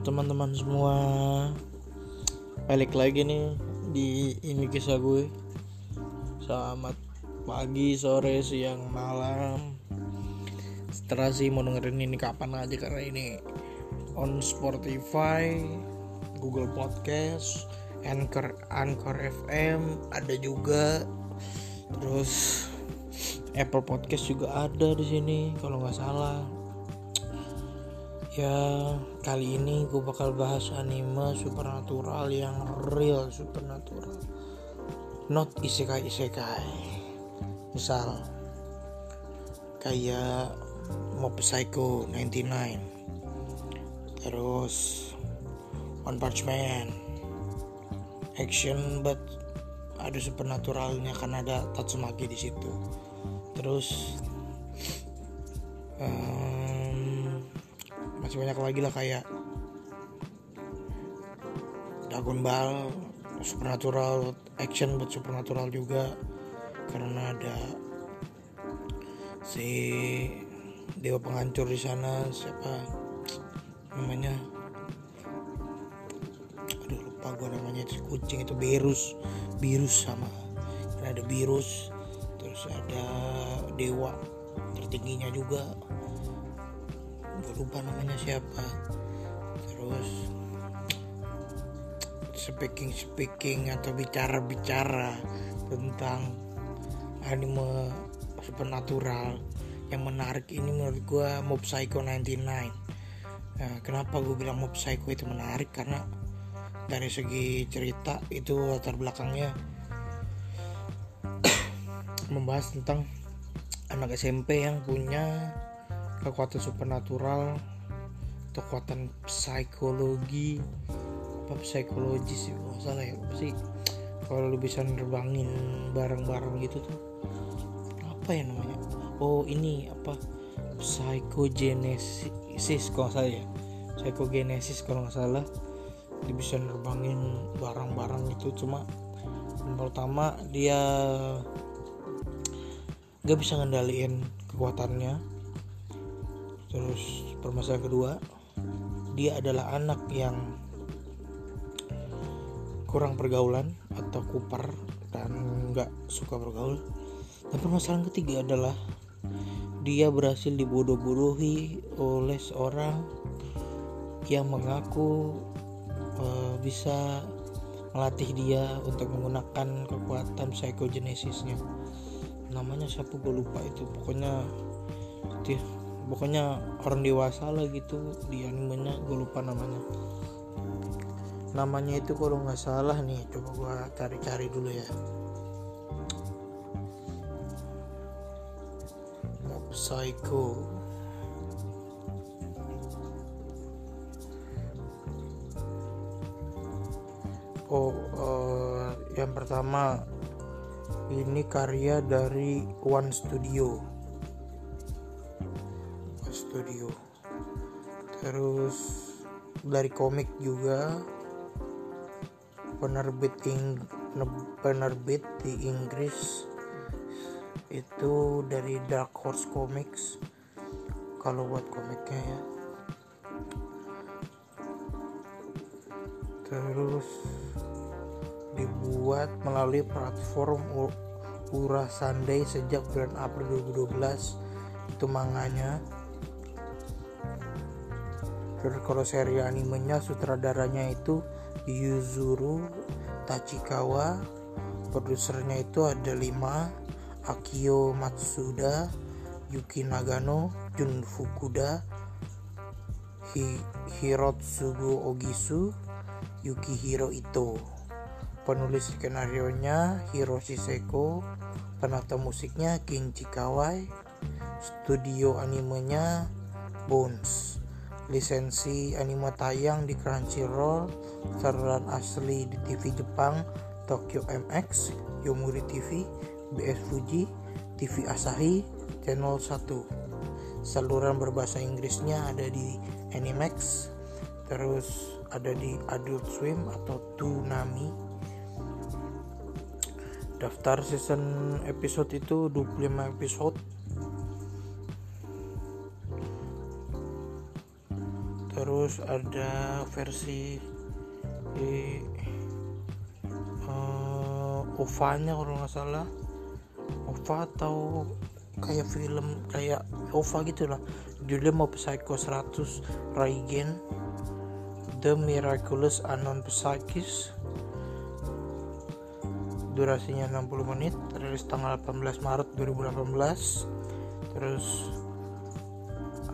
teman-teman semua. Balik lagi nih di ini kisah gue. Selamat pagi, sore, siang, malam. Setelah sih mau dengerin ini kapan aja karena ini On Spotify, Google Podcast, Anchor, Anchor FM ada juga. Terus Apple Podcast juga ada di sini kalau nggak salah Ya kali ini gue bakal bahas anime supernatural yang real supernatural. Not isekai isekai. Misal Kayak Mob Psycho 99 Terus One Punch Man. Action but ada supernaturalnya karena ada Tatsumaki di situ. Terus um, masih banyak lagi lah kayak Dragon Ball supernatural action buat supernatural juga. Karena ada si dewa penghancur di sana siapa namanya? Aduh lupa gue namanya. Itu kucing itu virus virus sama. Dan ada virus terus ada dewa tertingginya juga gue lupa namanya siapa. Terus speaking speaking atau bicara bicara tentang anime supernatural yang menarik ini menurut gue Mob Psycho 99 nah, kenapa gue bilang Mob Psycho itu menarik? Karena dari segi cerita itu latar belakangnya membahas tentang anak SMP yang punya kekuatan supernatural kekuatan psikologi apa psikologi sih kalau salah ya apa sih? Kalau lu bisa nerbangin barang-barang gitu tuh apa ya namanya? Oh ini apa? Psikogenesis kalau salah ya. Psikogenesis kalau nggak salah. Dia bisa nerbangin barang-barang itu cuma yang pertama dia nggak bisa ngendaliin kekuatannya terus permasalahan kedua dia adalah anak yang kurang pergaulan atau kupar dan nggak suka bergaul. Dan permasalahan ketiga adalah dia berhasil dibodoh-bodohi oleh seorang yang mengaku uh, bisa melatih dia untuk menggunakan kekuatan psikogenesisnya. Namanya siapa? Gue lupa itu. Pokoknya dia pokoknya orang dewasa lah gitu di animenya gue lupa namanya. Namanya itu kalau nggak salah nih coba gue cari-cari dulu ya. Mob Psycho. Oh uh, yang pertama ini karya dari One Studio Studio. Terus dari komik juga penerbit Ing penerbit di Inggris itu dari Dark Horse Comics. Kalau buat komiknya ya. Terus dibuat melalui platform Ura Sunday sejak bulan April 2012 itu manganya terus kalau seri animenya sutradaranya itu Yuzuru Tachikawa. Produsernya itu ada 5 Akio Matsuda Yuki Nagano Jun Fukuda Hi Hirotsugu Ogisu Yukihiro Ito. Penulis skenario nya Hiroshi Seko penata musiknya Kinji Kawai studio animenya Bones lisensi anime tayang di Crunchyroll saluran asli di TV Jepang Tokyo MX Yomuri TV BS Fuji TV Asahi Channel 1 saluran berbahasa Inggrisnya ada di Animax terus ada di Adult Swim atau Toonami. Daftar season episode itu 25 episode terus ada versi di uh, OVA-nya kalau nggak salah. OVA atau kayak film kayak OVA gitu lah. Judulnya mau Psycho 100 Raigen The Miraculous Unknown Psychis durasinya 60 menit rilis tanggal 18 Maret 2018 terus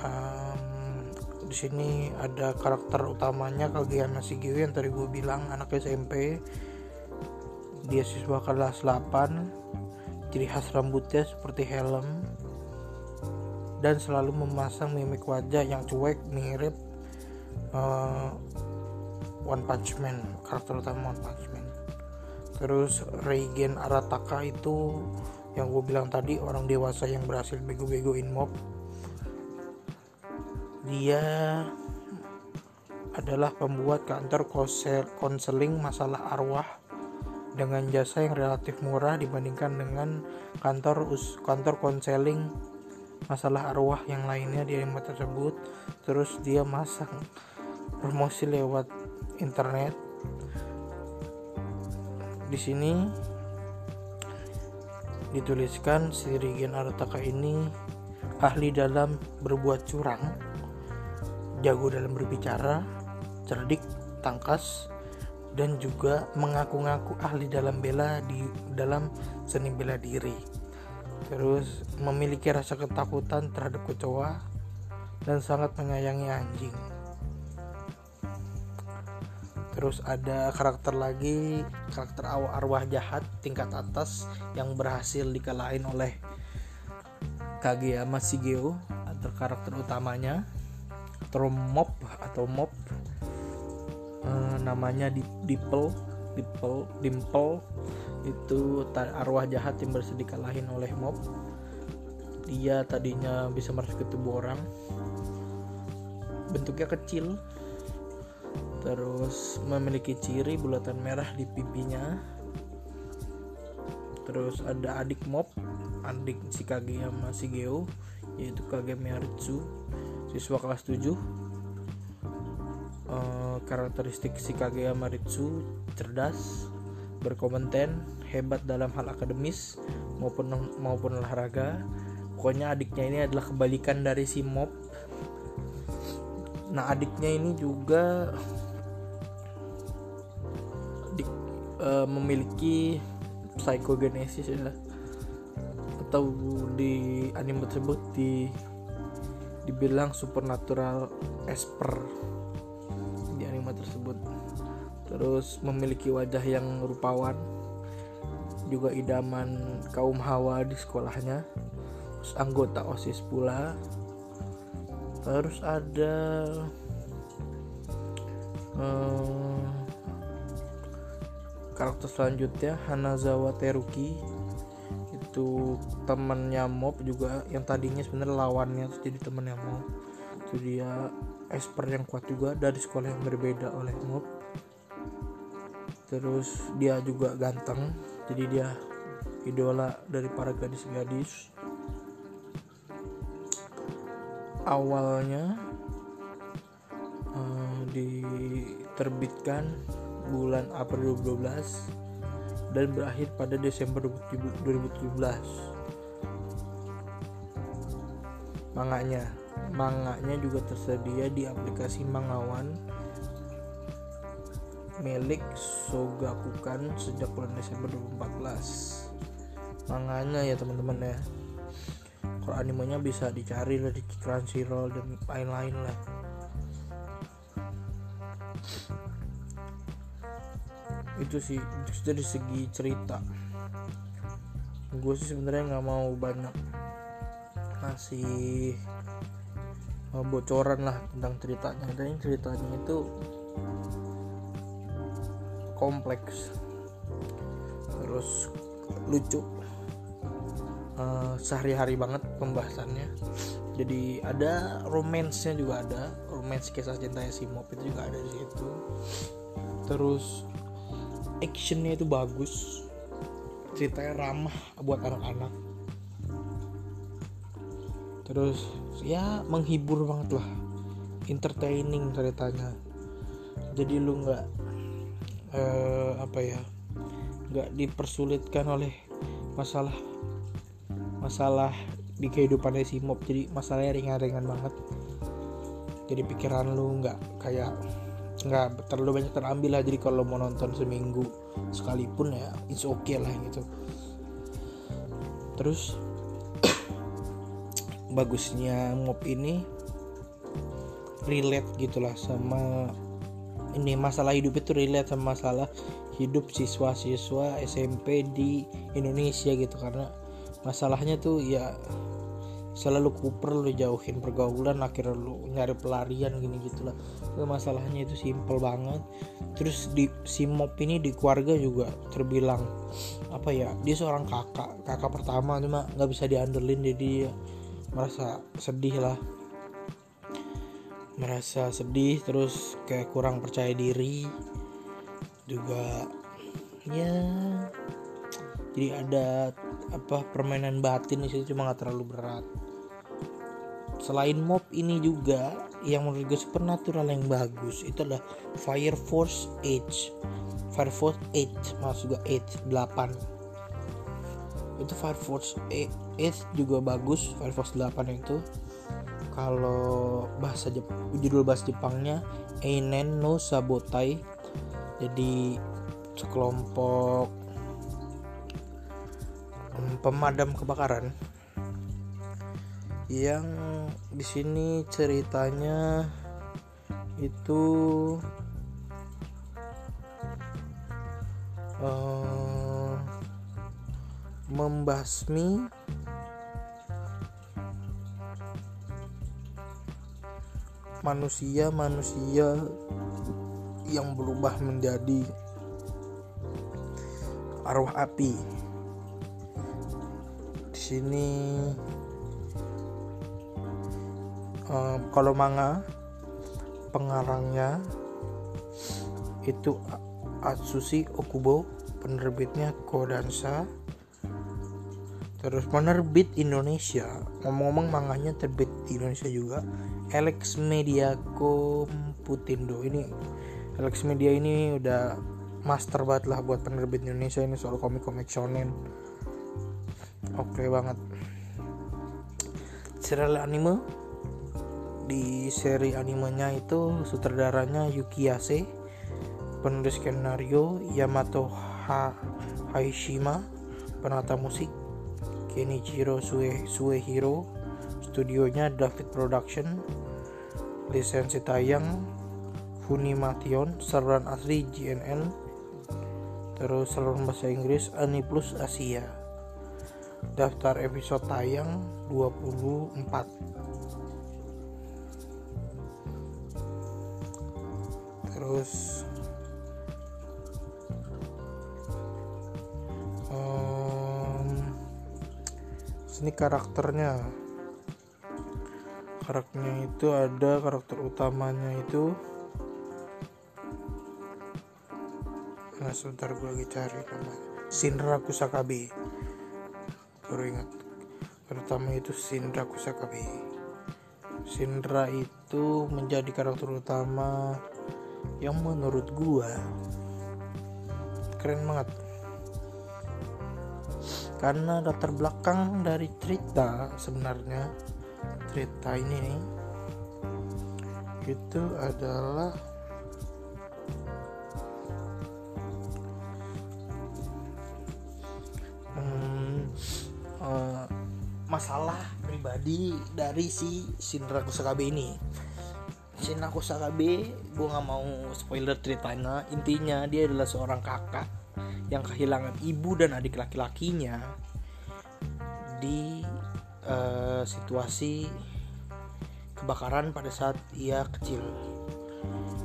um, di sini ada karakter utamanya Kageyama Shigeo yang tadi gue bilang anak SMP dia siswa kelas 8 ciri khas rambutnya seperti helm dan selalu memasang mimik wajah yang cuek mirip uh, One Punch Man karakter utama One Punch Man. Terus Reigen Arataka itu yang gue bilang tadi orang dewasa yang berhasil bego-begoin mob dia adalah pembuat kantor konseling masalah arwah dengan jasa yang relatif murah dibandingkan dengan kantor kantor konseling masalah arwah yang lainnya. Di anime tersebut terus dia masang promosi lewat internet. Di sini dituliskan si Rigen Arataka ini ahli dalam berbuat curang jago dalam berbicara cerdik tangkas dan juga mengaku-ngaku ahli dalam bela di dalam seni bela diri. Terus memiliki rasa ketakutan terhadap kecoa dan sangat menyayangi anjing. Terus ada karakter lagi, karakter arwah jahat tingkat atas yang berhasil dikalahin oleh Kageyama Shigeo atau karakter utamanya mob atau mob uh, namanya Dimple Dimple Dimple itu arwah jahat yang bersedia kalahin oleh mob. Dia tadinya bisa masuk ke tubuh orang. Bentuknya kecil. Terus memiliki ciri bulatan merah di pipinya. Terus ada adik mob adik si Kageyama Shigeo yaitu Kageyama Ritsu siswa kelas 7 uh, karakteristik si Kageyama Ritsu cerdas berkompeten hebat dalam hal akademis maupun maupun olahraga. Pokoknya adiknya ini adalah kebalikan dari si Mob. Nah adiknya ini juga di, uh, memiliki psikogenesis ya. Atau di anime tersebut di dibilang supernatural esper di anime tersebut. Terus memiliki wajah yang rupawan juga idaman kaum hawa di sekolahnya terus anggota osis pula. Terus ada hmm, karakter selanjutnya Hanazawa Teruki itu temennya Mob juga yang tadinya sebenarnya lawannya terus jadi temennya Mob. Itu dia expert yang kuat juga dari sekolah yang berbeda oleh Mob. Terus dia juga ganteng jadi dia idola dari para gadis-gadis. Awalnya uh, diterbitkan bulan April 2012 dan berakhir pada Desember 2017. Manganya, manganya juga tersedia di aplikasi Mangawan milik Sogakukan sejak bulan Desember 2014. Manganya ya teman-teman ya. Kalau animenya bisa dicari lah di Crunchyroll dan lain-lain lah. Itu sih dari segi cerita. Gue sih sebenarnya nggak mau banyak kasih uh, bocoran lah tentang ceritanya. Dan ceritanya itu kompleks terus lucu uh, sehari-hari banget pembahasannya. Jadi ada romansnya juga ada romance kisah cintanya si Mop itu juga ada di situ. Terus actionnya itu bagus. Ceritanya ramah buat anak-anak. Terus ya menghibur banget lah. Entertaining ceritanya. Jadi lu nggak eh, apa ya nggak dipersulitkan oleh masalah masalah di kehidupan si mob. Jadi masalahnya ringan-ringan banget. Jadi pikiran lu nggak kayak nggak terlalu banyak terambil lah. Jadi kalau mau nonton seminggu sekalipun ya it's okay lah gitu. Terus bagusnya mob ini relate gitulah sama ini. Masalah hidup itu relate sama masalah hidup siswa-siswa SMP di Indonesia gitu. Karena masalahnya tuh ya selalu kuper lu jauhin pergaulan akhirnya lu nyari pelarian gini gitulah. Masalahnya itu simple banget. Terus di si Mop ini di keluarga juga terbilang apa ya dia seorang kakak. Kakak pertama cuma nggak bisa diandelin jadi dia merasa sedih lah. Merasa sedih terus kayak kurang percaya diri. Juga ya jadi ada apa permainan batin di situ cuma nggak terlalu berat selain mob ini juga yang menurut gue supernatural yang bagus itu adalah Fire Force Age. Fire Force 8 maksud juga 8 8 itu Fire Force 8 juga bagus Fire Force 8 itu. Kalau bahasa Jep judul bahasa Jepangnya Einen no Sabotai. Jadi sekelompok pemadam kebakaran yang di sini ceritanya itu uh, membasmi manusia-manusia yang berubah menjadi arwah api. Di sini um, kalau manga pengarangnya itu Atsushi Okubo penerbitnya Kodansha terus penerbit Indonesia ngomong-ngomong manganya terbit di Indonesia juga Alex Media Komputindo. Ini Alex Media ini udah master banget lah buat penerbit Indonesia ini soal komik-komik shonen. Oke okay banget. Serial anime di seri animenya itu sutradaranya Yukiase penulis skenario Yamato ha Haishima penata musik Kenichiro Sue Suehiro studionya David Production lisensi tayang Funimation saluran asli GNN terus saluran bahasa Inggris Aniplus Asia. Daftar episode tayang 24 terus um, sini karakternya. Karakternya itu ada karakter utamanya itu. Nah sebentar gue lagi cari namanya Shinra Kusakabe. Baru ingat. Pertama itu Shinra Kusakabe. Shinra itu menjadi karakter utama yang menurut gua keren banget. Karena latar belakang dari cerita sebenarnya cerita ini nih itu adalah hmm, uh, masalah pribadi dari si Shinra Kusakabe ini Shinra Kusakabe gue nggak mau spoiler ceritanya intinya dia adalah seorang kakak yang kehilangan ibu dan adik laki-lakinya di uh, situasi kebakaran pada saat ia kecil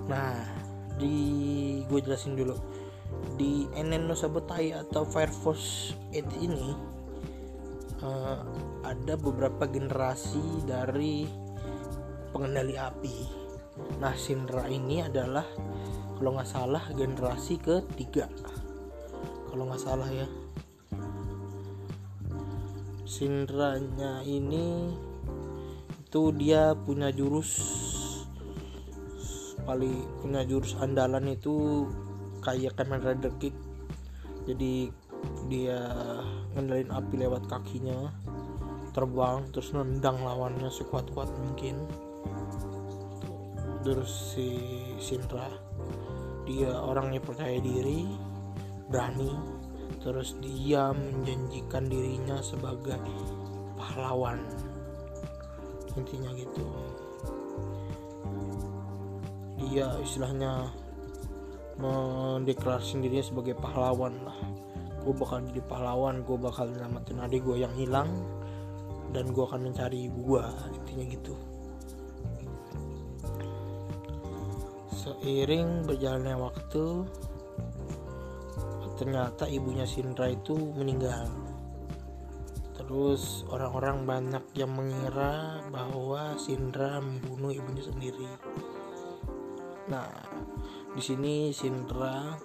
nah di gue jelasin dulu di Enen no Sabotai atau Fire Force 8 ini uh, ada beberapa generasi dari pengendali api Nah Sindra ini adalah kalau nggak salah generasi ketiga. Kalau nggak salah ya. Sindranya ini itu dia punya jurus paling punya jurus andalan itu kayak Kamen Rider Kick jadi dia ngendalin api lewat kakinya terbang terus nendang lawannya sekuat-kuat mungkin terus si Shinra dia orangnya percaya diri berani terus dia menjanjikan dirinya sebagai pahlawan. Intinya gitu. Dia istilahnya mendeklarasikan dirinya sebagai pahlawan lah. Gue bakal jadi pahlawan gue bakal nyelamatin adik gue yang hilang dan gue akan mencari gue intinya gitu seiring berjalannya waktu ternyata ibunya Sindra itu meninggal. Terus orang-orang banyak yang mengira bahwa Sindra membunuh ibunya sendiri. Nah di sini Sindra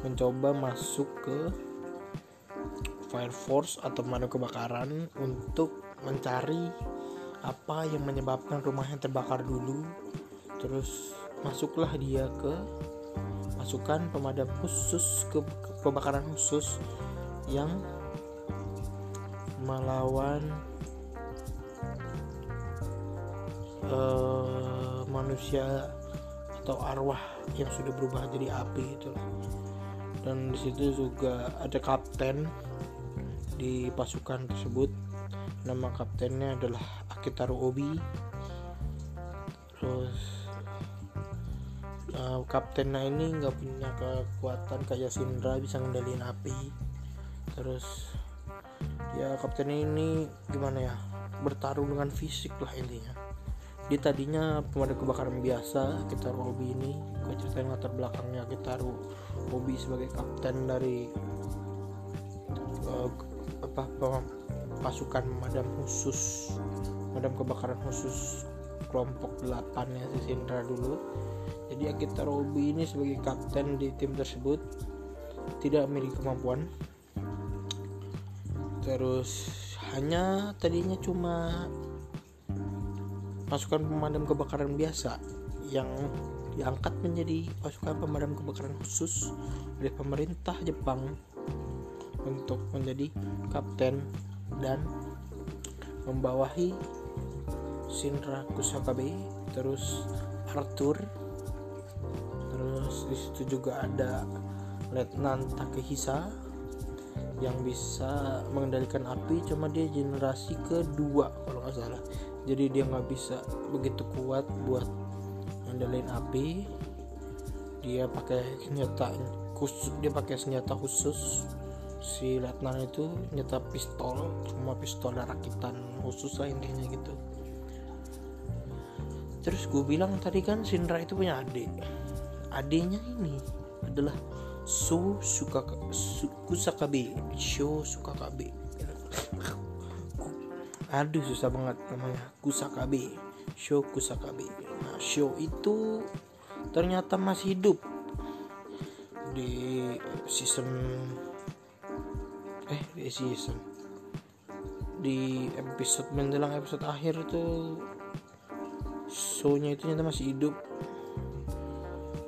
mencoba masuk ke fire force atau pemadam kebakaran untuk mencari apa yang menyebabkan rumahnya terbakar dulu. Terus masuklah dia ke pasukan pemadam khusus ke, kebakaran khusus yang melawan uh, manusia atau arwah yang sudah berubah jadi api itu dan di situ juga ada kapten di pasukan tersebut. Nama kaptennya adalah Akitaru Obi. Terus uh, kaptennya ini nggak punya kekuatan kayak Sindra bisa ngendalin api. Terus ya kapten ini gimana ya bertarung dengan fisik lah intinya. Dia tadinya pemadam kebakaran biasa kita Obi ini. Gue ceritain latar belakangnya kita Obi sebagai kapten dari uh, apa pasukan pemadam khusus pemadam kebakaran khusus kelompok 8 nya si Sindra dulu jadi Akita Robi ini sebagai kapten di tim tersebut. Tidak memiliki kemampuan. Terus hanya tadinya cuma pasukan pemadam kebakaran biasa yang diangkat menjadi pasukan pemadam kebakaran khusus oleh pemerintah Jepang untuk menjadi kapten dan membawahi Shinra Kusakabe terus Arthur terus di situ juga ada Letnan Takehisa yang bisa mengendalikan api cuma dia generasi kedua kalau nggak salah. Jadi dia nggak bisa begitu kuat buat mengendalikan api. Dia pakai senjata khusus dia pakai senjata khusus. Si letnan itu nyata pistol cuma pistol rakitan khusus lah intinya gitu. Terus gue bilang tadi kan Sindra itu punya adik adiknya ini adalah So suka su, Kusakabe. Sho Sukakabe. Aduh susah banget namanya. Kusakabe. Sho Kusakabe. Nah Sho itu ternyata masih hidup di season eh di season. Di episode menjelang episode akhir itu shownya itu ternyata masih hidup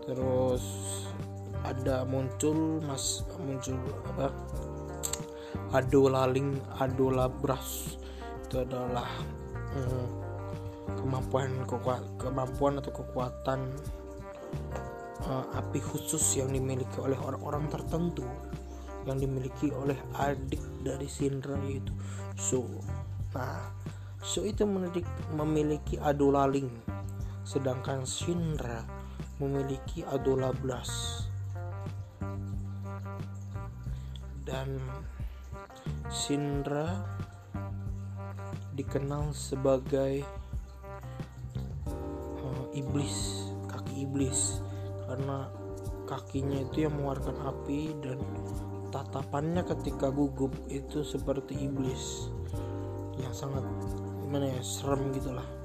terus ada muncul mas muncul apa? Adolaling adolabras itu adalah hmm, kemampuan kemampuan atau kekuatan uh, api khusus yang dimiliki oleh orang-orang tertentu yang dimiliki oleh adik dari Sindra yaitu So. Nah, So itu memiliki, memiliki adolaling, sedangkan Sindra memiliki adolablas. Dan Sindra dikenal sebagai uh, iblis, kaki iblis. Karena kakinya itu yang mengeluarkan api dan tatapannya ketika gugup itu seperti iblis. Yang sangat gimana ya serem gitulah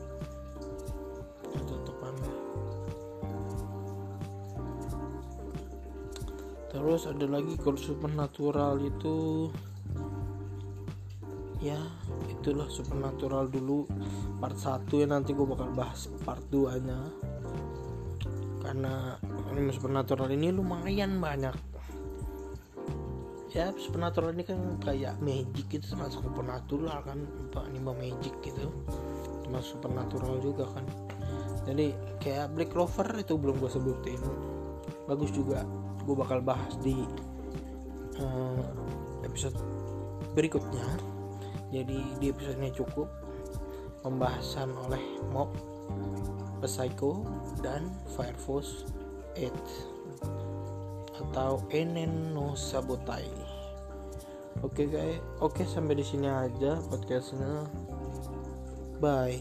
terus ada lagi kalau supernatural itu. Ya itulah supernatural dulu. Part 1 ya nanti gue bakal bahas part 2 nya. Karena anime supernatural ini lumayan banyak. Ya supernatural ini kan kayak magic itu termasuk supernatural kan. Anime magic gitu. Termasuk supernatural juga kan. Jadi kayak Black Clover itu belum gue sebutin bagus juga gue bakal bahas di uh, episode berikutnya jadi di episode ini cukup pembahasan oleh Mob Psycho dan Fire Force 8 atau Enen no Sabotai. Oke guys, oke sampai di sini aja podcastnya. Bye.